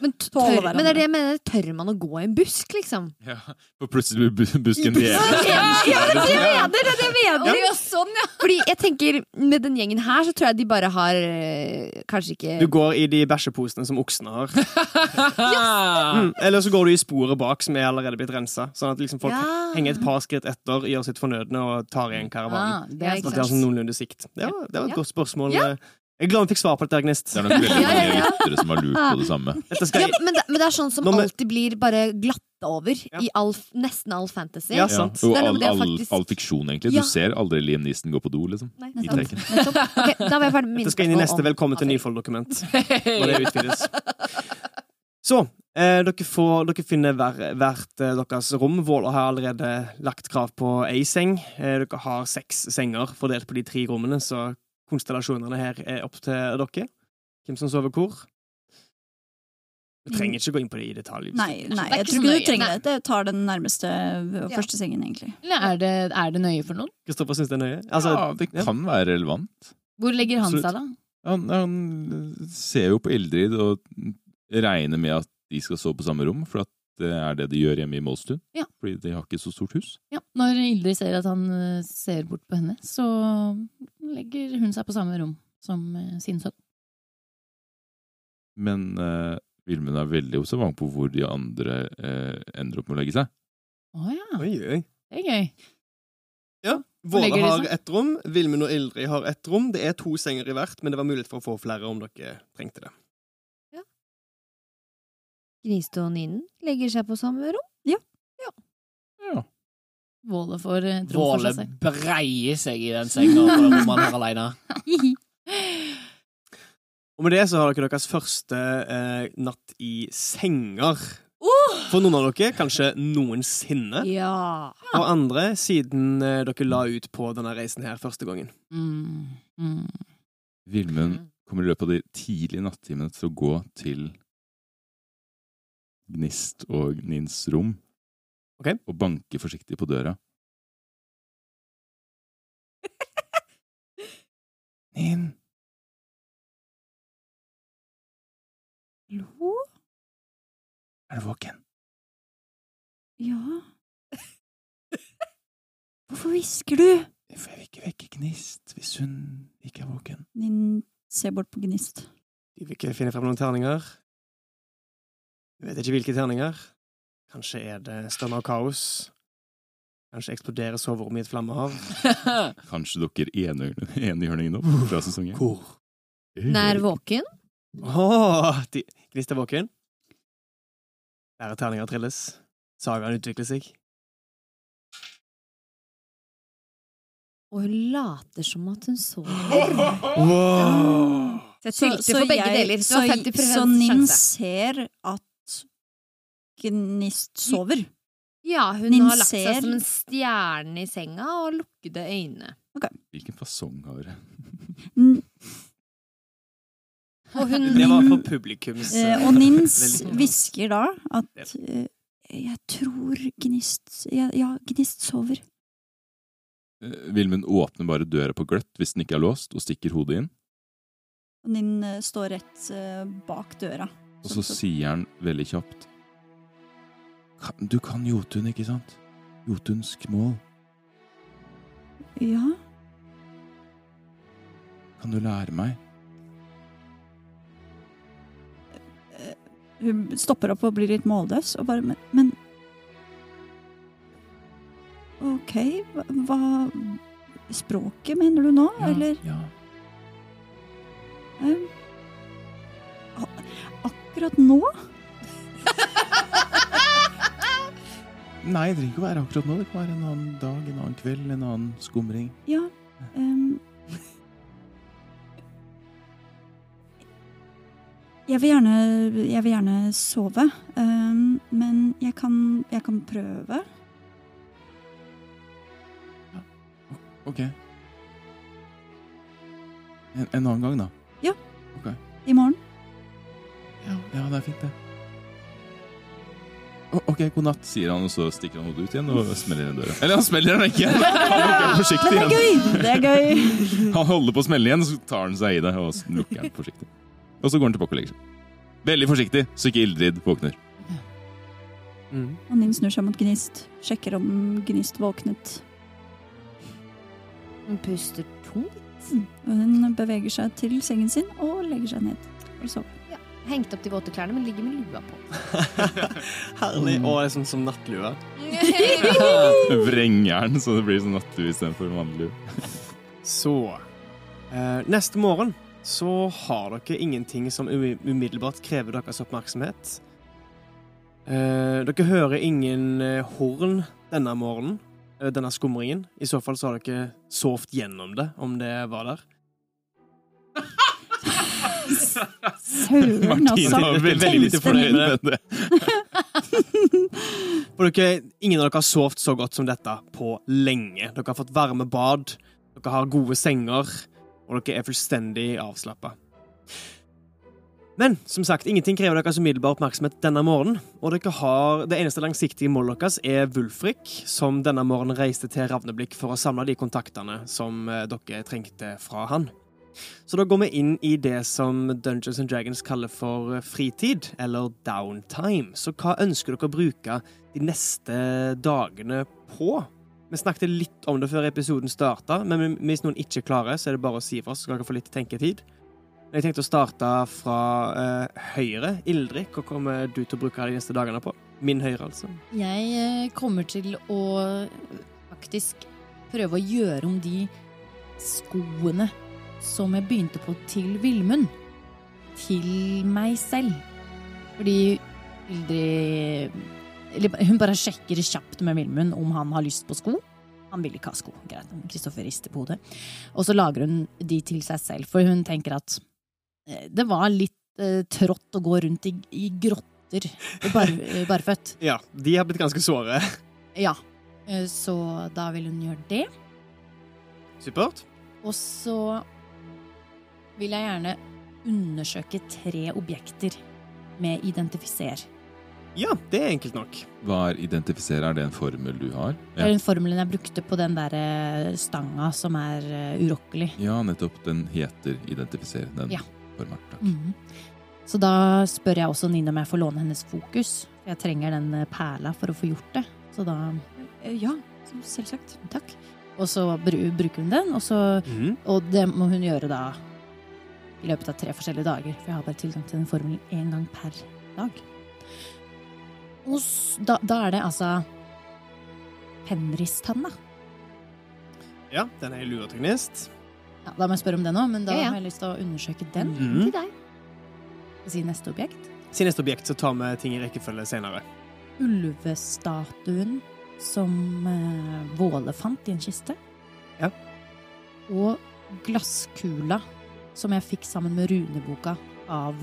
Men, tør, men det er det jeg mener, tør man å gå i en busk, liksom? Ja, For plutselig blir bu- busken Ja, ja, det er det jeg mener! Det er det jeg mener. Ja, sånn, ja. Fordi jeg tenker, med den gjengen her, så tror jeg de bare har eh, Kanskje ikke Du går i de bæsjeposene som oksene har. *laughs* Mm. Eller så går du i sporet bak, som er allerede blitt rensa. Sånn at liksom folk Ja. henger et par skritt etter, gjør sitt fornødne og tar igjen karavanen. Ah, det er ikke Sånn at de har sånn noenlunde sikt. Det var, det var et Ja. godt spørsmål. Ja. Jeg er glad vi fikk svar på dette, Gnist. Det er nok veldig *laughs* Ja, ja, mange ja. lyttere som har lurt på det samme. Dette skal ja, men, det, men det er sånn som Nå med- alltid blir bare glatta over Ja. i all, nesten all fantasy. Ja, Ja. sant. Og all, faktisk... all, all fiksjon, egentlig. Ja. Du ser aldri Liam Neeson gå på do, liksom. Nei, nettopp. Nettopp. Okay, da var jeg ferdig med min Dette skal inn i neste spørsmål om Velkommen til. Nyfold-dokument. Når det utvides. Så eh, dere, får, dere finner hver, hvert eh, deres rom. Våler har allerede lagt krav på ei seng. Eh, dere har seks senger fordelt på de tre rommene, så konstellasjonene her er opp til dere. Hvem som sover hvor. Du trenger ikke gå inn på det i detalj. hvis Nei, nei, jeg tror ikke du trenger Nei. det. Det tar den nærmeste øh, Ja. første sengen, egentlig. Eller er det, er det nøye for noen? Kristoffer syns det er nøye? Altså, ja, det ja. kan være relevant. Hvor legger han Absolutt. seg, da? Han, han ser jo på Ildrid og regner med at de skal sove på samme rom, for at det er det de gjør hjemme i Målstuen. Ja. Fordi de har ikke så stort hus. Ja, Når Ildrid ser at han eh, ser bort på henne, så legger hun seg på samme rom som eh, sin sønn. Men eh, Vilmund er veldig observant på hvor de andre eh, ender opp med å legge seg. Å ja, Oi, oi. det er gøy. Våle legger har ett rom, Vilmund og Ildrid har ett rom. Det er to senger i hvert, men det var mulighet for å få flere om dere trengte det. Gniste og Ninen legger seg på samme rom. Ja. Våle får eh, rom for Våle seg selv. breier seg i den senga på det rommet han har alene. *laughs* Og med det så har dere deres første eh, natt i senger. For noen av dere kanskje noensinne. Ja. Og andre siden eh, dere la ut på denne reisen her første gangen. Mm, mm. Vilmund kommer i løpet av de tidlige nattimene til å gå til Gnist og Nins rom Ok. og banke forsiktig på døra. *laughs* Nin, Hallo? er du våken? Ja *laughs* Hvorfor hvisker du? For jeg vil ikke vekke Gnist hvis hun ikke er våken. Nin ser bort på Gnist. De vil ikke finne frem noen terninger. Jeg vet ikke hvilke terninger. Kanskje er det stønner av kaos. Kanskje eksploderer soverommet i et flammehav. *laughs* Kanskje dukker enhjørningen opp fra sesongen? Hvor? Nær våken. De, Gnist er våken. Flere terninger trilles. Sagaen utvikler seg. Og hun later som at hun sover. Wow. Så jeg. Det var 50 så, så Nin ser at Gnist sover. Ja, hun Nin har lagt ser- seg som en stjerne i senga og lukkede øyne. Hvilken fasong har hun? Og hun Det var for publikums eh, og Nins hvisker da at eh, Jeg tror Gnist ja, ja, Gnist sover. Eh, Vilmund åpner bare døra på gløtt hvis den ikke er låst, og stikker hodet inn. Og Nin eh, står rett eh, bak døra. Og så sier han veldig kjapt «Kan- Du kan Jotun, ikke sant? Jotunsk mål. Ja, Kan du lære meg? hun stopper opp og blir litt målløs og bare Men, men OK, hva, hva Språket, mener du nå, eller? Ja. Um, akkurat nå? *laughs* Nei, det trenger ikke å være akkurat nå. Det kan være en annen dag, en annen kveld, en annen skumring. Ja. Um, jeg vil gjerne Jeg vil gjerne sove, um, men jeg kan, jeg kan prøve. Ok. En, en annen gang, da. Ja, I morgen. Ja, ja, det er fint, det. Ok, god natt, sier han, og så stikker han hodet ut igjen og smeller igjen døra. Eller han smeller den ikke! *laughs* Han lukker forsiktig Men det er igjen. gøy! Det er gøy. *laughs* Han holder på å smelle igjen, så tar han seg i det og lukker den forsiktig. Og så går han tilbake og legger seg. Veldig forsiktig, så ikke Ildrid våkner. Mm. Og Ninn snur seg mot Gnist. Sjekker om Gnist våknet. Hun puster tungt. Og hun beveger seg til sengen sin og legger seg ned for å sove. Hengt opp de våte klærne, men ligger med lua på. *laughs* Herlig. Og det er sånn som nattlue. *laughs* Vrenger den, så det blir sånn nattlue istedenfor vanlig lue. *laughs* Så eh, Neste morgen så har dere ingenting som umiddelbart krever deres oppmerksomhet. Eh, dere hører ingen eh, horn denne morgenen, eh, denne skumringen. I så fall så har dere sovet gjennom det, om det var der. Søren, Martine altså. var veldig Veldig lite fornøyd med det. For dere, ingen av dere har sovet så godt som dette på lenge. Dere har fått varme bad, dere har gode senger, og dere er fullstendig avslappa. Men som sagt, ingenting krever deres umiddelbar oppmerksomhet denne morgenen. Og dere har, det eneste langsiktige målet deres er Wulfrik, som denne morgenen reiste til Ravneblikk for å samle de kontaktene som eh, dere trengte fra han. Så da går vi inn i det som Dungeons and Dragons kaller for fritid, eller downtime. Så hva ønsker dere å bruke de neste dagene på? Vi snakket litt om det før episoden starta, men hvis noen ikke klarer, så er det bare å si fra, så skal dere få litt tenketid. Jeg tenkte å starte fra eh, høyre. Ildrid, hva kommer du til å bruke de neste dagene på? Min høyre, altså. Jeg eh, kommer til å faktisk prøve å gjøre om de skoene som jeg begynte på til Villmund, til meg selv. Fordi Ildrid eller Hun bare sjekker kjapt med Villmund om han har lyst på sko. Han vil ikke ha sko. Greit. Kristoffer rister på hodet. Og så lager hun de til seg selv, for hun tenker at eh, det var litt eh, trått å gå rundt i, i grotter bar, eh, barføtt. *laughs* Ja, de har blitt ganske såre. Ja, eh, så da vil hun gjøre det. Supert. Og så vil jeg gjerne undersøke tre objekter med identifiser. Ja, det er enkelt nok. Hva er identifisere? Er det en formel du har? Det er den formelen jeg brukte på den der eh, stanga som er eh, urokkelig. Ja, nettopp. Den heter identifisere. Den Ja. formelen. Takk. Mhm. Så da spør jeg også Nina om jeg får låne hennes fokus. Jeg trenger den eh, perla for å få gjort det. Så da Ja, selvsagt. Takk. Og så bruker hun den, og, så, Mhm. og det må hun gjøre da i løpet av tre forskjellige dager. For jeg har bare tilgang til den formelen én gang per dag. Og da, da er det altså Henristanna. Ja, den er lua til gnist. Ja, da må jeg spørre om den òg, men da Ja, ja. har jeg lyst til å undersøke den. Mhm. Til deg. Si neste objekt. Si neste objekt, så tar vi ting i rekkefølge senere. Ulvestatuen som eh, Våle fant i en kiste. Ja. Og glasskula som jeg fikk sammen med runeboka av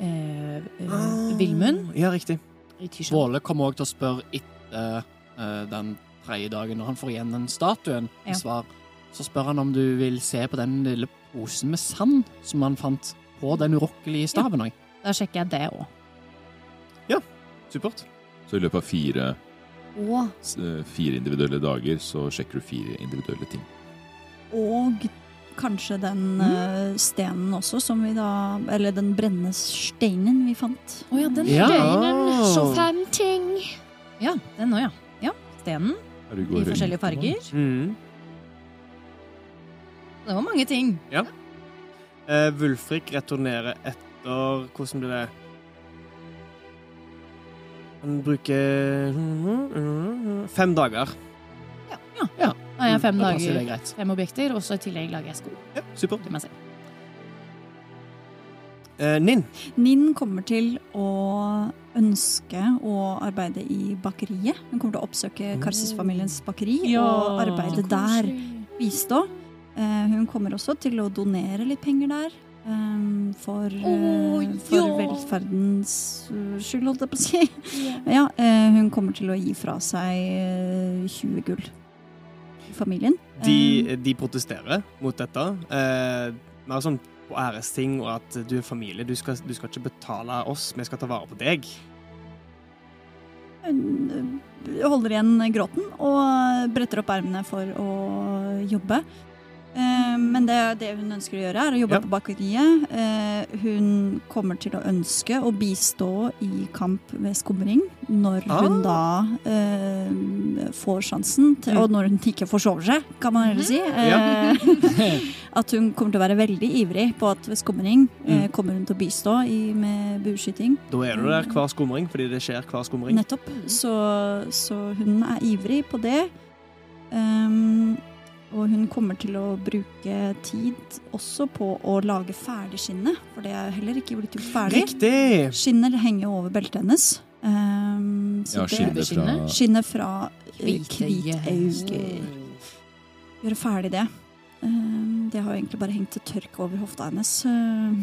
eh, eh, Vilmund Ja, riktig. i Tyskland. Våle kommer òg til å spørre etter eh, den tredje dagen, når han får igjen den statuen Ja. svar. Så spør han om du vil se på den lille posen med sand som han fant på den urokkelige staven òg. Da sjekker jeg det òg. Supert. Så i løpet av fire, Og s- eh, fire individuelle dager så sjekker du fire individuelle ting. Og kanskje den eh, stenen også, som vi da Eller den brennende steinen vi fant. Å ja, den Ja. Steinen, så fem ting. Ja, den òg, ja. ja. Stenen i forskjellige farger. Mm. Det var mange ting. Eh, Wulfrik returnerer etter Hvordan blir det? Han bruker fem dager. Har jeg fem Da dager, fem objekter, og så i tillegg lager jeg sko Ja, super. til meg selv. Uh, Ninn. Ninn kommer til å ønske å arbeide i bakeriet. Hun kommer til å oppsøke Karsis-familiens bakeri og arbeide der. Bistå. Uh, hun kommer også til å donere litt penger der. Um, for oh, Å, for ja. velferdens eh, skyld, holdt jeg på å si. Ja, eh, hun kommer til å gi fra seg eh, 20 gull. Familien. De, de protesterer mot dette. Eh, mer sånn på æresting og at du er familie. Du skal, du skal ikke betale oss, vi skal ta vare på deg. Hun eh, holder igjen gråten og bretter opp ermene for å jobbe. Eh, Men det, det hun ønsker å gjøre, er å jobbe Ja. på bakeriet. Eh, Hun kommer til å ønske å bistå i kamp ved skumring når hun da eh, får sjansen, til, Mm. og når hun ikke forsover seg, kan man heller si. Ja. Eh, *laughs* *laughs* at hun kommer til å være veldig ivrig på at ved skumring eh, Mm. kommer hun til å bistå i, med bueskyting. Da er du der hver skumring, fordi det skjer hver skumring. Nettopp. Så, så hun er ivrig på det. Ehm, og hun kommer til å bruke tid også på å lage ferdig skinnet, for det er heller ikke blitt gjort ferdig. Riktig! Skinner henger over beltet hennes. Um, så Ja, det- skinnet fra Skinnet fra eh, Hvitøye. Gjøre ferdig det. Um, det har jo egentlig bare hengt til tørk over hofta hennes. Uh,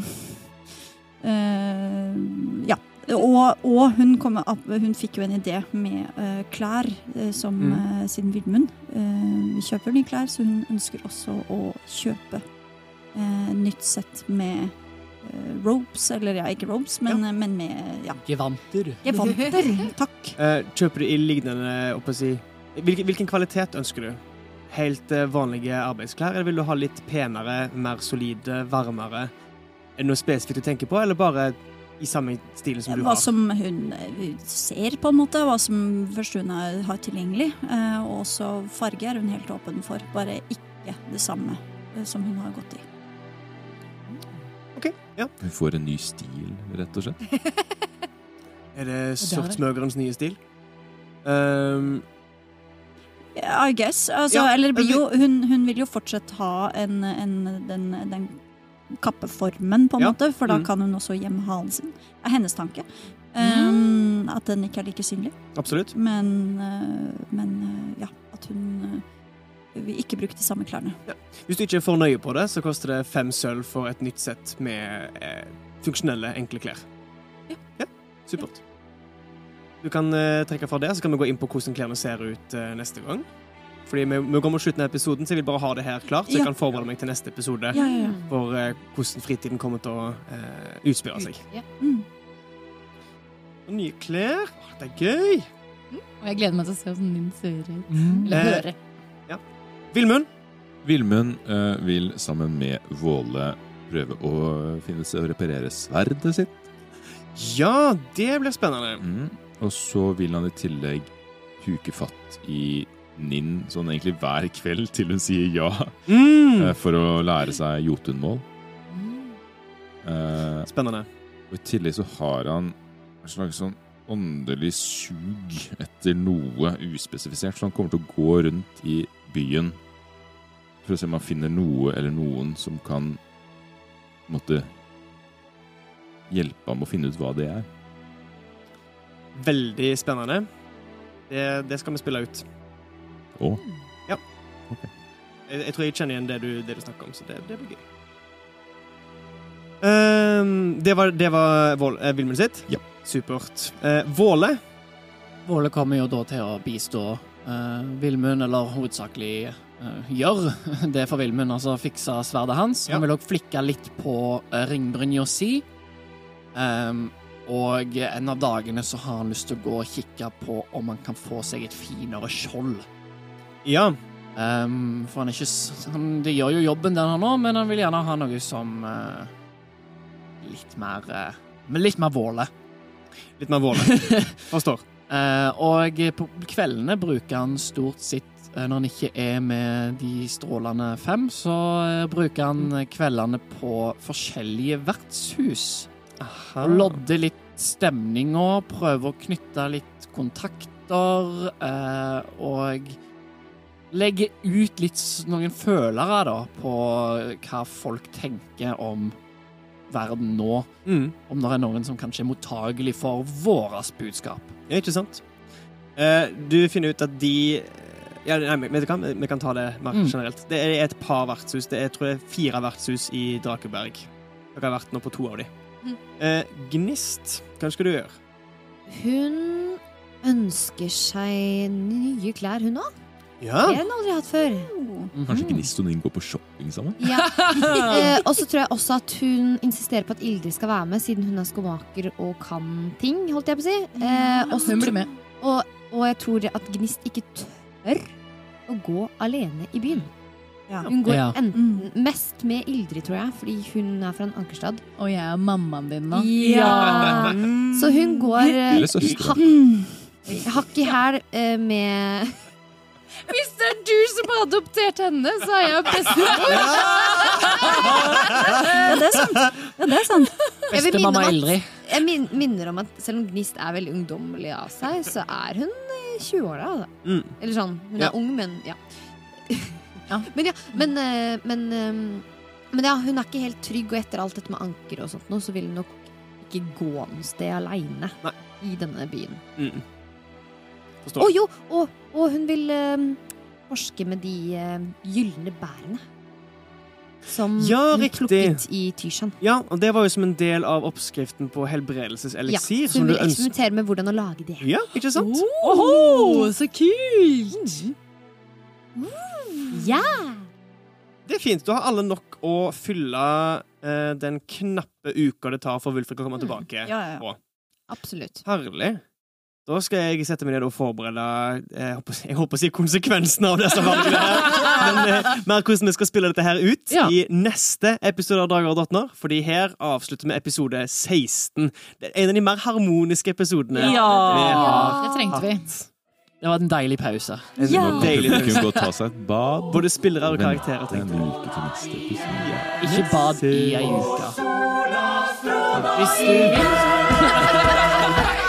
uh, ja. Og, og hun, kom opp, hun fikk jo en idé med uh, klær, eh, som Mm. uh, siden Villmund uh, kjøper nye klær, så hun ønsker også å kjøpe eh, nytt sett med eh, ropes, eller ja, ikke ropes, men, men med ja, Gevanter. gevanter. *laughs* Takk. Eh, kjøper du i lignende oppå si hvilken, hvilken kvalitet ønsker du? Helt eh, vanlige arbeidsklær, eller vil du ha litt penere, mer solide, varmere? Er det noe spesifikt du tenker på, eller bare i samme stilen som du Hva har? som hun eh, ser, på en måte. Hva som først hun har tilgjengelig. Eh, og også farge er hun helt åpen for. Bare ikke det samme eh, som hun har gått i. Ok, ja. Hun får en ny stil, rett og slett. *laughs* Er det det sortsmøgerens nye stil? Um, I guess. Altså, Ja, eller blir jo, hun, hun vil jo fortsatt ha en, en, den, den kappeformen, på en Ja, måte, for da mm. kan hun også gjemme halen sin. Det er hennes tanke. Um, At den ikke er like synlig. absolutt. Men, uh, men uh, ja, at hun uh, vil ikke bruke de samme klærne. Hvis du ikke er for nøye på det, så koster det fem sølv for et nytt sett med eh, funksjonelle, enkle klær. Ja. Supert. Du kan eh, trekke fra det, så kan vi gå inn på hvordan klærne ser ut eh, neste gang. Fordi vi, vi går mot slutten av episoden, så jeg vil bare ha det her klart, så jeg Ja. kan forberede meg til neste episode Ja, ja, ja. for uh, hvordan fritiden kommer til å uh, utspille seg. Ja. Mm. Og nye klær. Å, Det er gøy! Og jeg gleder meg til å se hvordan din ser ut. Mm. Eller Eh, høre. Vilmund, Vilmund uh, vil sammen med Våle prøve å finne seg og reparere sverdet sitt. ja, det blir spennende. Mm. Og så vil han i tillegg huke fatt i Ninn sånn egentlig hver kveld til hun sier ja, Mm. eh, for å lære seg jotunmål. Eh, Spennende. og i tillegg så har han en slags sånn åndelig sug etter noe uspesifisert, så han kommer til å gå rundt i byen for å se om han finner noe eller noen som kan måtte hjelpe ham å finne ut hva det er. Veldig spennende. Det, det skal vi spille ut. Og Jeg, jeg tror jeg kjenner igjen det du, det du snakker om, så det, det blir gøy. Um, det var, det var Vål, eh, Vilmund sitt? Ja. Supert. Eh, Våle? Våle kommer jo da til å bistå uh, Vilmund, eller hovedsakelig eh, gjør *laughs* det for Vilmund, altså fikse sverdet hans. Ja. Han vil òg flikke litt på uh, ringbrynja si. Um, og en av dagene så har han lyst til å gå og kikke på om han kan få seg et finere skjold. Ja. Um, for han er ikke han, Det gjør jo jobben den har nå, men han vil gjerne ha noe som uh, Litt mer uh, Men litt mer Våle. Litt mer Våle. *laughs* Forstår. uh, og på kveldene bruker han stort sett Når han ikke er med de strålende fem, så bruker han kveldene på forskjellige vertshus. Aha. Lodder litt stemninga, prøver å knytte litt kontakter, og legge ut litt noen følere da, på hva folk tenker om verden nå. Mm. Om det er noen som kanskje er mottagelig for vårt budskap. Ja, ikke sant? Eh, du finner ut at de ja, nei, vet du hva? Vi- kan ta det mer Mm. generelt. Det er et par vertshus. Det er, jeg tror det er fire vertshus i Drakeberg. Dere har vært nå på to av de. Mm. Eh, Gnist, hva skal du gjøre? Hun ønsker seg nye klær, hun òg. Ja. Det har hun aldri hatt før. Kanskje Gnist og Ning går på shopping sammen? Ja. *laughs* Eh, og så tror jeg også at hun insisterer på at Ildrid skal være med, siden hun er skomaker og kan ting, holdt jeg på å si. Eh, og så Hun blir med. Og, og jeg tror at Gnist ikke tør å gå alene i byen. Ja. Hun går Ja. enten mest med Ildrid, tror jeg, fordi hun er fra en Ankerstad. Og jeg er mammaen din nå. Ja. Så hun går eh, Eller hakk hakk i hæl eh, med Hvis det er du som har adoptert henne, så er jeg bestemor. Ja, det er sant. Ja, det er sant. Bestemamma Eldrid. Jeg minner om at selv om Gnist er veldig ungdommelig av seg, så er hun i 20-åra. da. Mm. Eller sånn. Hun Ja. er ung, men ja. Ja. *laughs* Men ja, men, eh, men, eh, men ja, hun er ikke helt trygg, og etter alt dette med anker og sånt nå, så vil hun nok ikke gå noe sted aleine i denne byen. Mm. Å oh, jo, og, og hun vil eh, forske med de eh, gylne bærene. Som Ja, hun riktig. plukket i Tysjan. Ja, og det var jo som en del av oppskriften på helbredelseseliksir. Ja, så hun vil eksperimentere med hvordan å lage det. Ja, ikke sant? Åhå, så kult! Ja! Det er fint. Da har alle nok å fylle eh, den knappe uka det tar for Wulfrik å komme tilbake. Ja, ja, ja. Absolutt. Herlig. Da skal jeg sette meg ned og forberede eh, Jeg håper, jeg håper å si konsekvensene av disse valgene. Men eh, mer hvordan vi skal spille dette her ut Ja. i neste episode av Dager og drottner. Fordi her avslutter vi episode 16. Det er en av de mer harmoniske episodene vi har Det trengte vi. hatt. Det var en deilig pause. Ja. Deilig. publikum gå og ta seg et bad. Både spillere og karakterer. en tenkte jeg. uke til neste episode. Ikke bad i ei uke. Hvis du vil. *laughs*